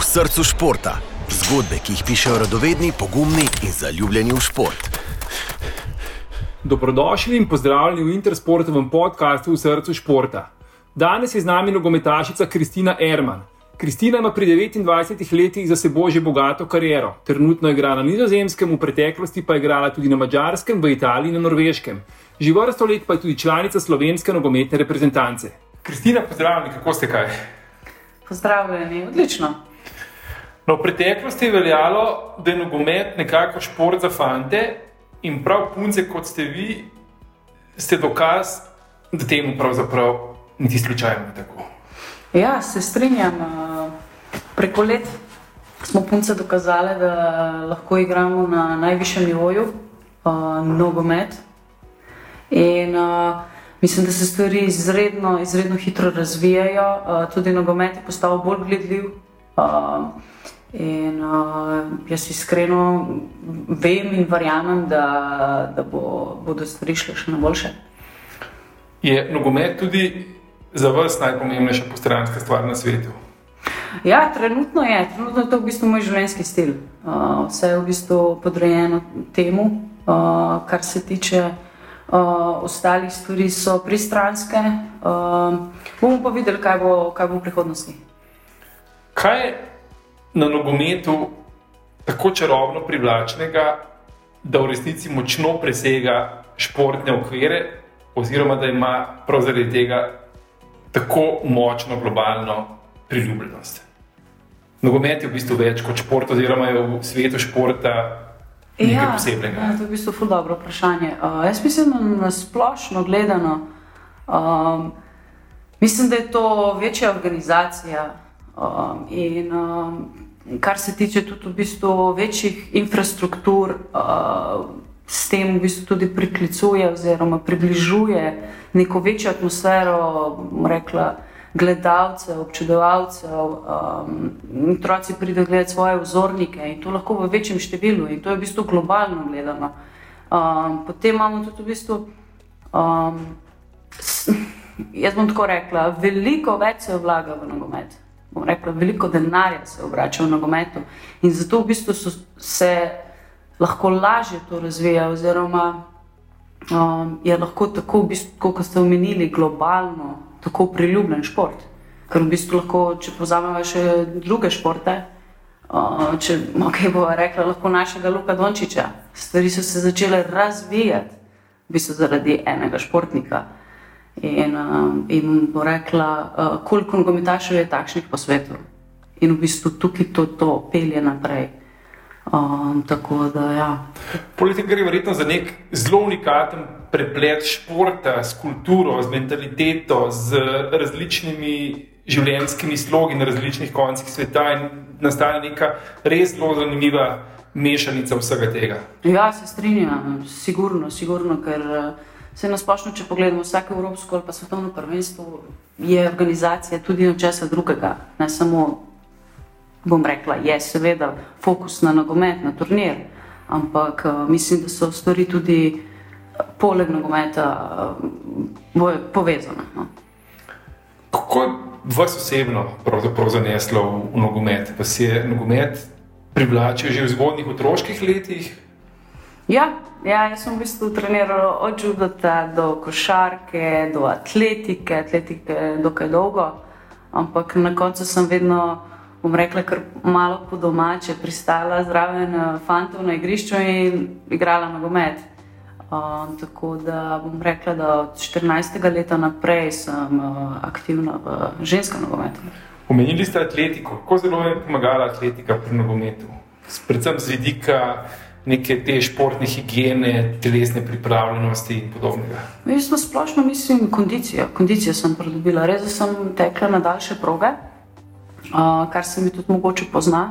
v srcu športa. Zgodbe, ki jih pišejo radovedni, pogumni in zaljubljeni v šport. Dobrodošli in pozdravljeni v Intersportovem podkastu v srcu športa. Danes je z nami nogometašica Kristina Erman. Kristina ima pri 29 letih za seboj že bogato kariero. Trenutno je igrala na nizozemskem, v preteklosti pa je igrala tudi na mačarskem, v Italiji in na norveškem. Že vrsto let pa je tudi članica slovenske nogometne reprezentance. Kristina, pozdravljeni, kako ste kaj? Pozdravljeni, odlično. No, v preteklosti je veljalo, da je nogomet nekako šport za fante in prav punce, kot ste vi, ste dokaz, da temu pravzaprav niti slučajno ni tako. Ja, se strinjam. Preko let smo punce dokazali, da lahko igramo na najvišjem nivoju, uh, nogomet. In uh, mislim, da se stvari izredno, izredno hitro razvijajo, uh, tudi nogomet je postal bolj gledljiv. Uh, In uh, jaz iskreno vem in verjamem, da, da bo, bodo stvari šle še na boljše. Je nogomet tudi za vas najpomembnejša postranska stvar na svetu? Ja, trenutno je. Trenutno je to v bistvu moj življenjski stil. Uh, vse je v bistvu podrejeno temu, uh, kar se tiče uh, ostalih stvari, so pristranske. Uh, bomo pa videli, kaj bo, kaj bo v prihodnosti. Kaj na nogometu tako čarobno privlačnega, da v resnici močno presega športne okvire, oziroma da ima prav zaradi tega tako močno globalno priljubljenost. Nogomet je v bistvu več kot šport, oziroma je v svetu športa nekaj ja, posebnega. Ja, to je v bistvu zelo dobro vprašanje. Uh, jaz mislim, da na splošno gledano, um, mislim, da je to večja organizacija. Um, in um, kar se tiče tudi v bistvu večjih infrastruktur, uh, s tem v bistvu tudi priklicuje oziroma približuje neko večjo atmosfero, rekla. Gledalcev, občudovalcev, um, otroci pridejo gledati svoje vzornike in to lahko v večjem številu, in to je v bistvu globalno gledano. Um, potem imamo tudi v bistvu, um, jaz bom tako rekla, veliko več se vlaga v nogomet rekla, veliko denarja se obrača v nogometu in zato v bistvu so, se lahko lažje to razvija, oziroma um, je lahko tako, v bistvu, kot ste omenili, globalno tako priljubljen šport. Ker v bistvu lahko, če pozamemo še druge športe, uh, če okay, bo rekla, lahko našega Luka Dončiča, stvari so se začele razvijati v bistvu zaradi enega športnika. In, uh, in bo rekla, uh, koliko nogometašev je takšnih po svetu. In v bistvu tukaj to, to pelje naprej. Um, tako da, ja. Politika gre verjetno za nek zelo unikaten preplet športa s kulturo, z mentaliteto, z različnimi življenjskimi slogi na različnih koncih sveta in nastane neka res zelo zanimiva mešanica vsega tega. Ja, se strinjam, sigurno, sigurno ker. Uh, Vse na splošno, če pogledamo vsake evropsko ali pa svetovno prvenstvo, je organizacija tudi nečesa drugega. Ne samo, bom rekla, je seveda fokus na nogomet, na turnir, ampak uh, mislim, da so stvari tudi uh, poleg nogometa uh, povezane. No. Kako je vas osebno zaneslo v nogomet? Vas je nogomet privlačil že v zgodnjih otroških letih? Ja, ja, jaz sem v bistvu treniral od judota do košarke, do atletike, atletike dokaj dolgo, ampak na koncu sem vedno, bom rekla, kar malo po domače, pristala zraven eh, fantov na igrišču in igrala nogomet. Um, tako da bom rekla, da od 14. leta naprej sem uh, aktivna v ženskem nogometu. Omenili ste atletiko. Kako zelo je pomagala atletika pri nogometu? Predvsem z vidika neke te športne higiene, telesne pripravljenosti in podobnega? Jaz na splošno mislim kondicijo. Kondicijo sem pridobila, res sem tekla na daljše proge, uh, kar se mi tudi mogoče pozna.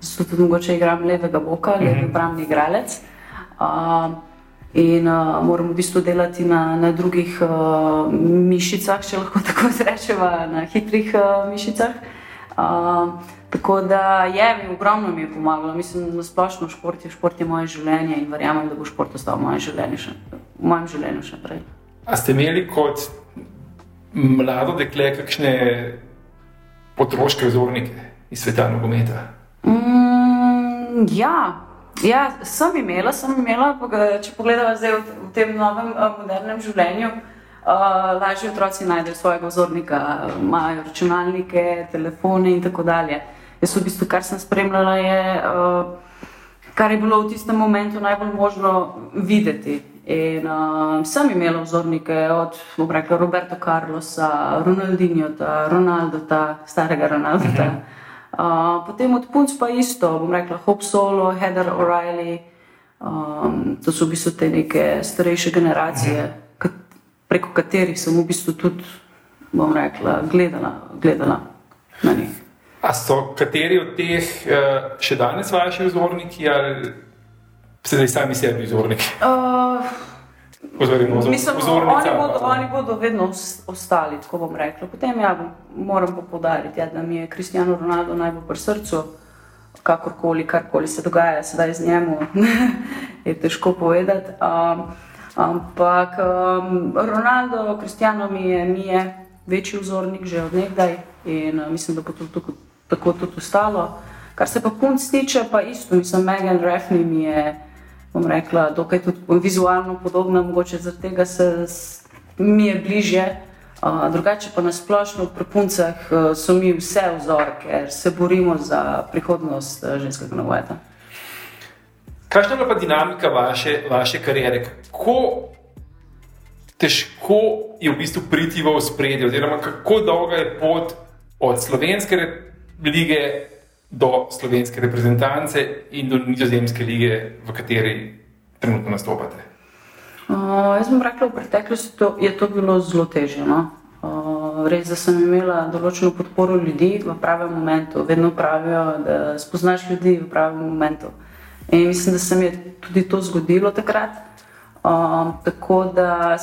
Zato tudi mogoče igram levega boka, levi mm -hmm. obrambni igralec. Uh, In uh, moramo v bistvu delati na, na drugih uh, mišicah, če lahko tako rečemo, na hitrih uh, mišicah. Uh, Tako da je mi ogromno mi je pomagalo, mislim, da splošno šport je, šport je moje življenje in verjamem, da bo šport ostal v mojem življenju še, v mojem življenju še naprej. A ste imeli kot mlado dekle kakšne otroške vzornike? iz sveta nogometa? Mm, ja. ja, sem imela, sem imela, če pogledamo zdaj v, v tem novem uh, modernem življenju. Uh, lažje otroci najdejo svojega vzornika, imajo računalnike, telefone in tako dalje. Jaz, v bistvu, kar sem spremljala, je, uh, kar je bilo v tistem momentu najbolj možno videti. In uh, sem imela vzornike od rekla, Roberta Carlosa, Ronaldinha, Ronalda, starega Ronalda. Uh, potem od punc pa isto, bom rekla Hope Solo, Heather O'Reilly. Um, to so v bistvu te neke starejše generacije. Mhm preko katerih sem v bistvu tudi, bom rekla, gledala, gledala na njih. A so kateri od teh uh, še danes vaši vzorniki ali ste zdaj sami sebi vzorniki? Uh, Oziroma, mislim, oni, bodo, oni bodo vedno ostali, tako bom rekla. Potem ja, moram pa podariti, ja, da mi je Kristijano Ronaldo najbolj pri srcu, kakorkoli, karkoli se dogaja, sedaj z njemu, je težko povedati. Um, Ampak um, Ronaldo, Kristijano mi je, mi je večji vzornik že od nekdaj in uh, mislim, da bo to tako, tako tudi ostalo. Kar se pa punc tiče, pa isto, mislim, Megan Refni mi je, bom rekla, dokaj tudi vizualno podobna, mogoče zaradi tega se mi je bliže. Uh, drugače pa nasplošno pri puncah uh, so mi vse vzor, ker se borimo za prihodnost uh, ženskega nogometa. Kakšna je pa dinamika vaše, vaše kariere? Kako težko je v bistvu priti v spredje, oziroma kako dolga je pot od slovenske lige do slovenske reprezentance in do nizozemske lige, v kateri trenutno nastopate? Uh, jaz bom rekla, v preteklosti to, je to bilo zelo težje. No? Uh, res, da sem imela določeno podporo ljudi v pravem momentu. Vedno pravijo, da spoznaš ljudi v pravem momentu. In mislim, da se mi je tudi to zgodilo takrat. Um, tako da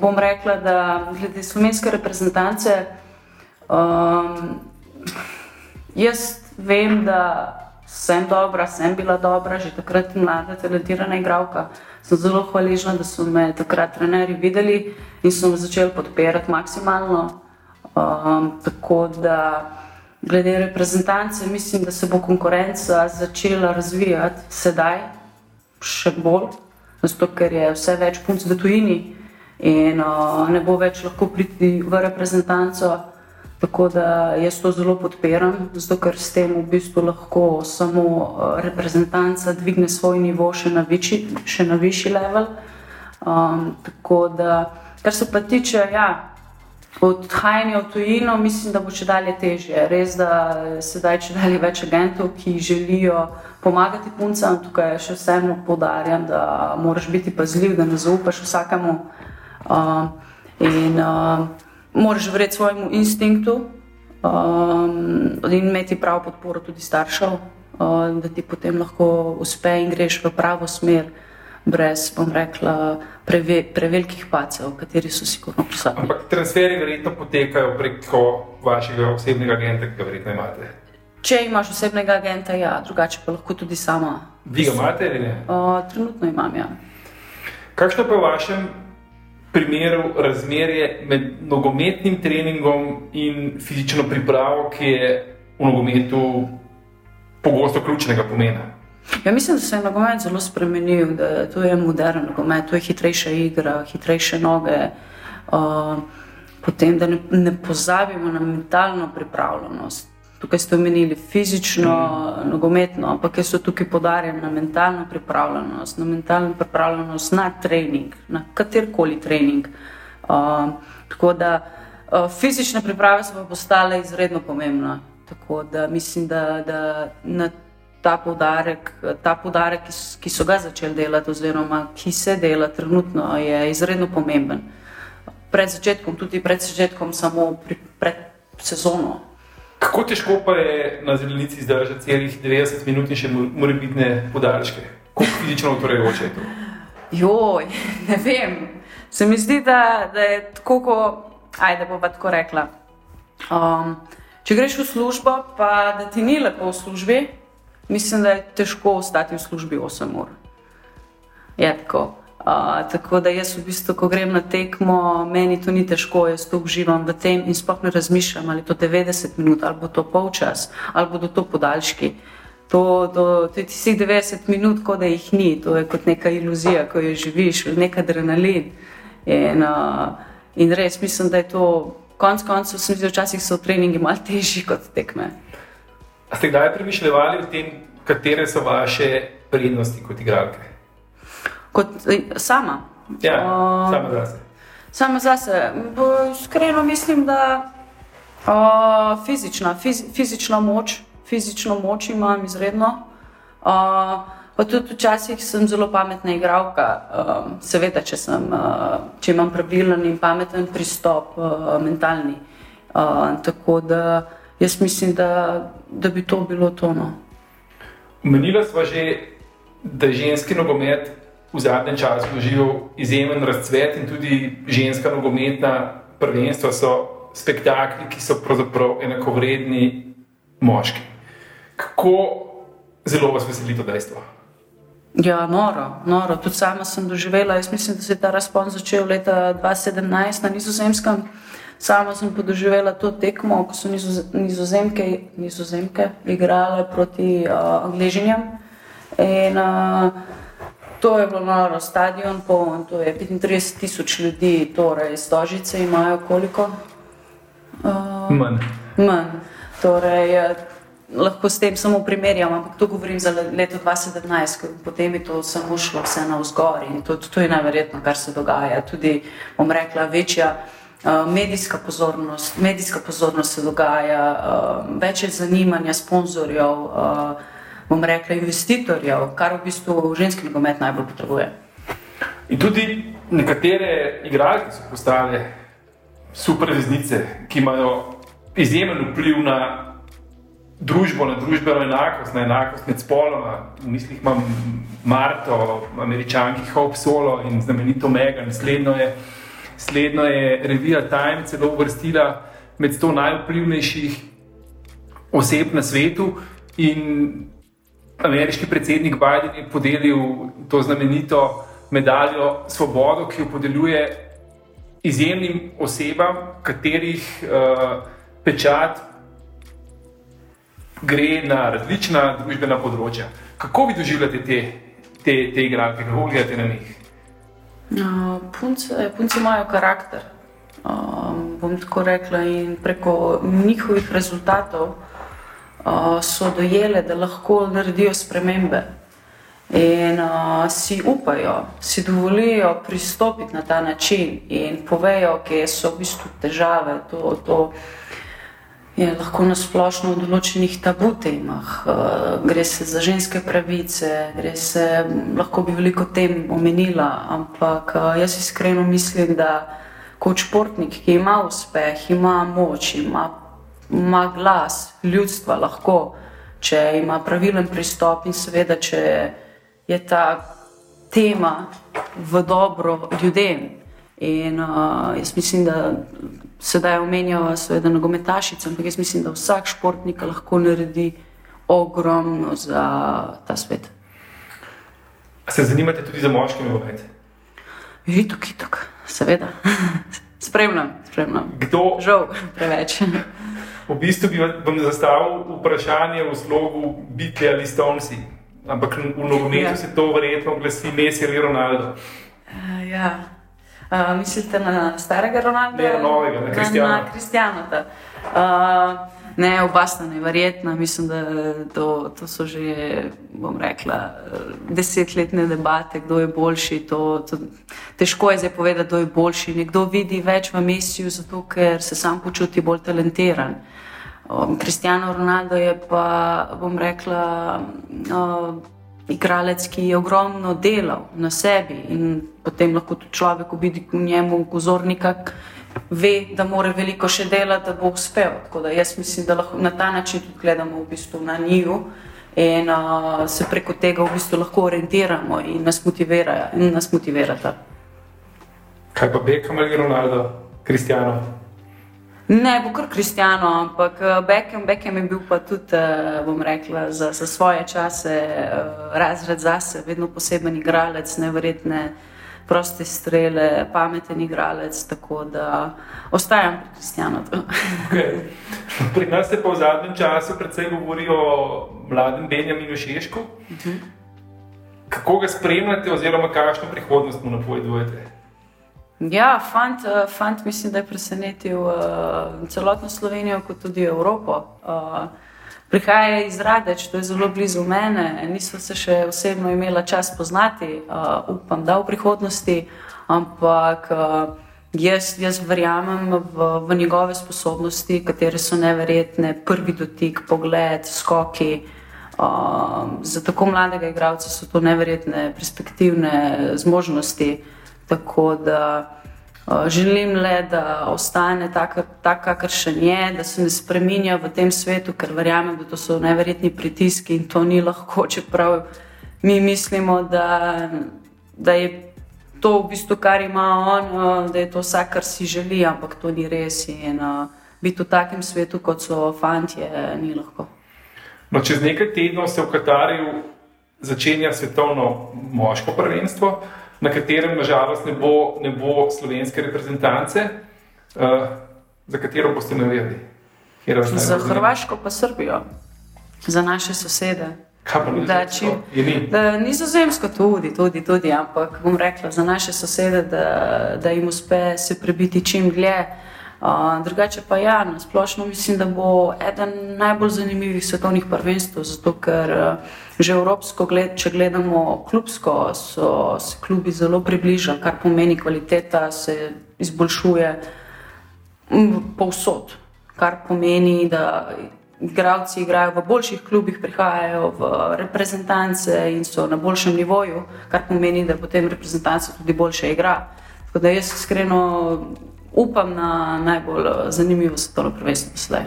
bom rekla, da glede slovenske reprezentance, um, jaz vem, da sem dobra, sem bila dobra, že takrat mlada, talentirana igralka. Sem zelo hvaležna, da so me takrat trenerji videli in so me začeli podpirati maksimalno. Um, tako da. Glede reprezentance, mislim, da se bo konkurenca začela razvijati sedaj, še bolj, zato ker je vse več punc v tujini in uh, ne bo več lahko priti v reprezentanco. Tako da jaz to zelo podpiram, zato ker s tem v bistvu lahko samo reprezentanca dvigne svoj nivo še na višji, še na višji level. Um, tako da, kar se pa tiče, ja, odhajanje v tujino, mislim, da bo če dalje težje. Res, da sedaj če dalje več agentov, ki želijo pomagati puncem, tukaj še vseeno podarjam, da moraš biti pazljiv, da ne zaupaš vsakemu uh, in uh, moraš verjeti svojemu instinktu um, in imeti prav podporo tudi staršev, uh, da ti potem lahko uspe in greš v pravo smer brez, bom rekla, preve, prevelikih pacev, kateri so sigurno prisotni. Ampak transferi verjetno potekajo preko vašega osebnega agenta, ki ga verjetno imate. Če imaš osebnega agenta, ja, drugače pa lahko tudi sama. Vi ga imate ali ne? O, trenutno imam, ja. Kakšno pa je v vašem primeru razmerje med nogometnim treningom in fizično pripravo, ki je v nogometu pogosto ključnega pomena? Ja, mislim, da se je nogomet zelo spremenil, da to je modern nogomet, to je hitrejša igra, hitrejše noge. Uh, potem, da ne, ne pozabimo na mentalno pripravljenost. Tukaj ste omenili fizično, mm. nogometno, ampak jaz so tukaj podarjen na mentalno pripravljenost, na mentalno pripravljenost na trening, na katerkoli trening. Uh, tako da uh, fizične priprave so postale izredno pomembne. Tako da mislim, da, da na ta poudarek, ta poudarek ki, ki so ga začeli delati, oziroma ki se dela trenutno, je izredno pomemben. Pred začetkom, tudi pred začetkom, samo pri, pred sezono. Kako težko pa je na zelenici zdržati celih 90 minut in še mora biti ne podaljške? Kako fizično utvorejoče je to? Joj, ne vem. Se mi zdi, da, da je tako, kot, ajde, bo pa tako rekla. Um, če greš v službo, pa da ti ni lepo v službi, mislim, da je težko ostati v službi 8 ur. Je tako. Uh, tako da jaz v bistvu, ko grem na tekmo, meni to ni težko, jaz to uživam v tem in sploh ne razmišljam, ali je to 90 minut, ali bo to polčas, ali bodo to podaljški. To, to, to je tistih 90 minut, kot da jih ni, to je kot neka iluzija, ko jo živiš, nek adrenalin. In, uh, in res mislim, da je to, konec koncev, sem videl, včasih so treningi malo težji kot tekme. A ste kdaj premišljali o tem, katere so vaše prednosti kot igralke? Kot sama. Ja, uh, sama zase. Sama zase. Iskreno mislim, da uh, fizična, fiz, fizična moč, fizično moč imam izredno. Uh, pa tudi včasih sem zelo pametna igralka. Uh, seveda, če, sem, uh, če imam pravilen in pameten pristop, uh, mentalni. Uh, tako da jaz mislim, da, da bi to bilo tono. Menila smo že, da je ženski nogomet v zadnjem času doživel izjemen razcvet in tudi ženska nogometna prvenstva so spektakli, ki so pravzaprav enakovredni moški. Kako zelo vas veseli to dejstvo? Ja, noro, noro. Tudi sama sem doživela. Jaz mislim, da se je ta razpon začel leta 2017 na Nizozemskem. Sama sem podoživela to tekmo, ko so nizozemke, nizozemke igrale proti uh, Angližinjem. In, uh, To je bilo noro, stadion poln, to je 35 tisoč ljudi, torej stožice imajo koliko? Uh, manj. Manj. Torej, lahko s tem samo primerjam, ampak to govorim za leto 2017, potem je to samo šlo vse na vzgor in to, to je najverjetno, kar se dogaja. Tudi, bom rekla, večja medijska pozornost, medijska pozornost se dogaja, uh, več je zanimanja sponzorjev. Uh, bom rekla, investitorjev, kar v bistvu ženski nogomet najbolj potrebuje. In tudi nekatere igralke so postale super zvezdice, ki imajo izjemen vpliv na družbo, na družbeno enakost, na enakost med spoloma. V mislih imam Marto, američanki Hope Solo in znamenito Megan. Slednjo je, slednjo je revija Time celo uvrstila med 100 najvplivnejših oseb na svetu. In ameriški predsednik Biden je podelil to znamenito medaljo Svobodo, ki jo podeljuje izjemnim osebam, katerih uh, pečat gre na različna družbena področja. Kako vi doživljate te, te, te igralke, kako gledate na njih? Uh, punce, punce imajo karakter. Um, bom tako rekla, in preko njihovih rezultatov so dojele, da lahko naredijo spremembe in uh, si upajo, si dovolijo pristopiti na ta način in povejo, kje so v bistvu težave. To, to je lahko nasplošno v določenih tabu temah. Uh, gre se za ženske pravice, gre se, lahko bi veliko tem omenila, ampak uh, jaz iskreno mislim, da kot športnik, ki ima uspeh, ima moč, ima ima glas ljudstva, lahko, če ima pravilen pristop in seveda, če je ta tema v dobro ljudem. In uh, jaz mislim, da sedaj omenjava, seveda, nogometašice, ampak jaz mislim, da vsak športnik lahko naredi ogromno za ta svet. Se zanimate tudi za moški nogomet? Vitok, vitok, seveda. spremljam, spremljam. Kdo? Žal, preveč. V bistvu bi vam zastavil vprašanje v slogu biti ali stonci, ampak v nogometu ja. se to verjetno glasi Messi ali Ronaldo. Uh, ja. Uh, mislite na starega Ronalda? Ne, na novega, na Kristjana. Na Kristjana. Uh, ne, oba sta neverjetna. Mislim, da to, to so že, bom rekla, desetletne debate, kdo je boljši. To, to, težko je zdaj povedati, kdo je boljši. Nekdo vidi več v mesiju, zato ker se sam počuti bolj talentiran. Kristijano Ronaldo je pa, bom rekla, uh, igralec, ki je ogromno delal na sebi in potem lahko tudi človek vidi v njemu kozornika, ve, da mora veliko še delati, da bo uspel. Tako da jaz mislim, da lahko na ta način tudi gledamo v bistvu na njiju in uh, se preko tega v bistvu lahko orientiramo in nas, in nas motivirata. Kaj pa Beckham ali Ronaldo, Kristijano? Ne, bo kar kristijano, ampak eh, Beckham, Beckham je bil pa tudi, eh, bom rekla, za, za svoje čase eh, razred zase, vedno poseben igralec, nevrjetne proste strele, pameten igralec, tako da ostajam pri Kristjanu. Okay. Pri nas se pa v zadnjem času predvsej govori o mladem Benjaminu Šešku. Uh -huh. Kako ga spremljate, oziroma kakšno prihodnost mu napovedujete? Ja, fant, fant mislim, da je presenetil uh, celotno Slovenijo, kot tudi Evropo. Uh, prihaja iz Radeč, to je zelo blizu mene. Nismo se še osebno imeli čas poznati, uh, upam, da v prihodnosti, ampak uh, jaz, jaz verjamem v, v njegove sposobnosti, katere so neverjetne, prvi dotik, pogled, skoki. Uh, za tako mladega igralca so to neverjetne perspektivne zmožnosti. Tako da uh, želim le, da ostane tak, kakršen je, da se ne spremenja v tem svetu, ker verjamem, da to so neverjetni pritiski in to ni lahko, čeprav mi mislimo, da, da je to v bistvu, kar ima on, uh, da je to vse, kar si želi, ampak to ni res. In uh, biti v takem svetu, kot so fanti, ni lahko. No, čez nekaj tednov se v Katarju začenja svetovno moško prvenstvo na katerem nažalost ne bo, ne bo slovenske reprezentance, uh, za katero boste navedli? Za Hrvaško pa Srbijo, za naše sosede. Da, čim, da, nizozemsko tudi, tudi, tudi, ampak bom rekla za naše sosede, da, da jim uspe se prebiti čim dlje. Uh, drugače pa ja, na splošno mislim, da bo eden najbolj zanimivih svetovnih prvenstv, zato ker uh, že evropsko, gled, če gledamo klubsko, so se klubi zelo približali, kar pomeni, kvaliteta se izboljšuje povsod. Kar pomeni, da igralci igrajo v boljših klubih, prihajajo v reprezentance in so na boljšem nivoju, kar pomeni, da potem reprezentanca tudi boljše igra. Tako da jaz iskreno upam na najbolj eh, zanimivo svetovno prvenstvo doslej.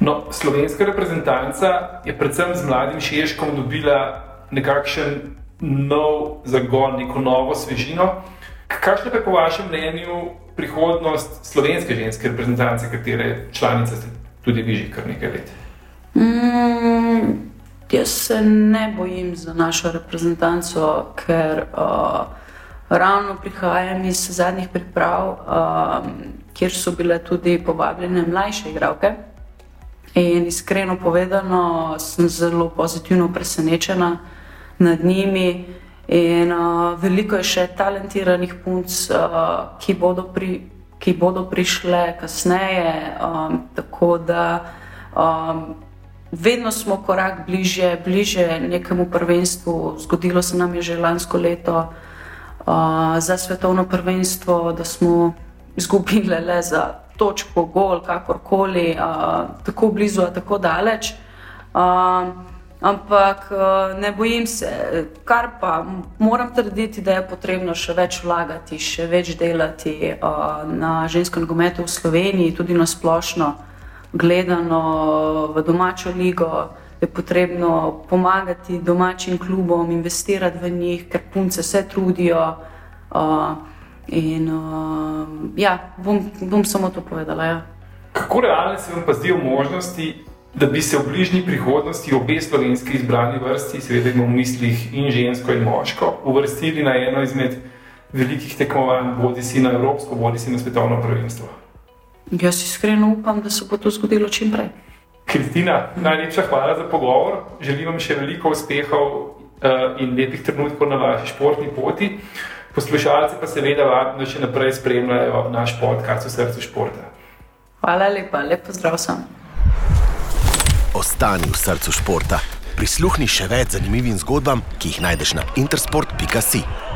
No, slovenska reprezentanca je predvsem z mladim Šeškom dobila nekakšen nov zagon, neko novo svežino. Kakšna je po vašem mnenju prihodnost slovenske ženske reprezentance, katere članice ste tudi vi že kar nekaj let? Mm, jaz se ne bojim za našo reprezentanco, ker uh, ravno prihajam iz zadnjih priprav, um, kjer so bile tudi povabljene mlajše igralke. In iskreno povedano, sem zelo pozitivno presenečena nad njimi. In, uh, veliko je še talentiranih punc, uh, ki, bodo pri, ki bodo prišle kasneje. Um, tako da um, vedno smo korak bliže, bliže nekemu prvenstvu. Zgodilo se nam je že lansko leto, za svetovno prvenstvo, da smo izgubili le za točko, gol, kakorkoli, uh, tako blizu, a tako daleč. Uh, ampak uh, ne bojim se, kar pa moram trditi, da je potrebno še več vlagati, še več delati uh, na žensko nogometu v Sloveniji, tudi na splošno gledano v domačo ligo je potrebno pomagati domačim klubom, investirati v njih, ker punce se trudijo. Uh, in uh, ja, bom, bom samo to povedala. Ja. Kako realne se vam pa zdijo možnosti, da bi se v bližnji prihodnosti obe slovenski izbrani vrsti, seveda imamo v mislih in žensko in moško, uvrstili na eno izmed velikih tekmovanj, bodi si na Evropsko, bodi si na svetovno prvenstvo? Jaz iskreno upam, da se bo to zgodilo čim prej. Kristina, najlepša hvala za pogovor. Želim vam še veliko uspehov uh, in lepih trenutkov na vaši športni poti. Poslušalci pa seveda vabim, da še naprej spremljajo naš podcast v srcu športa. Hvala lepa, lepo zdrav sem. Ostani v srcu športa. Prisluhni še več zanimivim zgodbam, ki jih najdeš na intersport.com.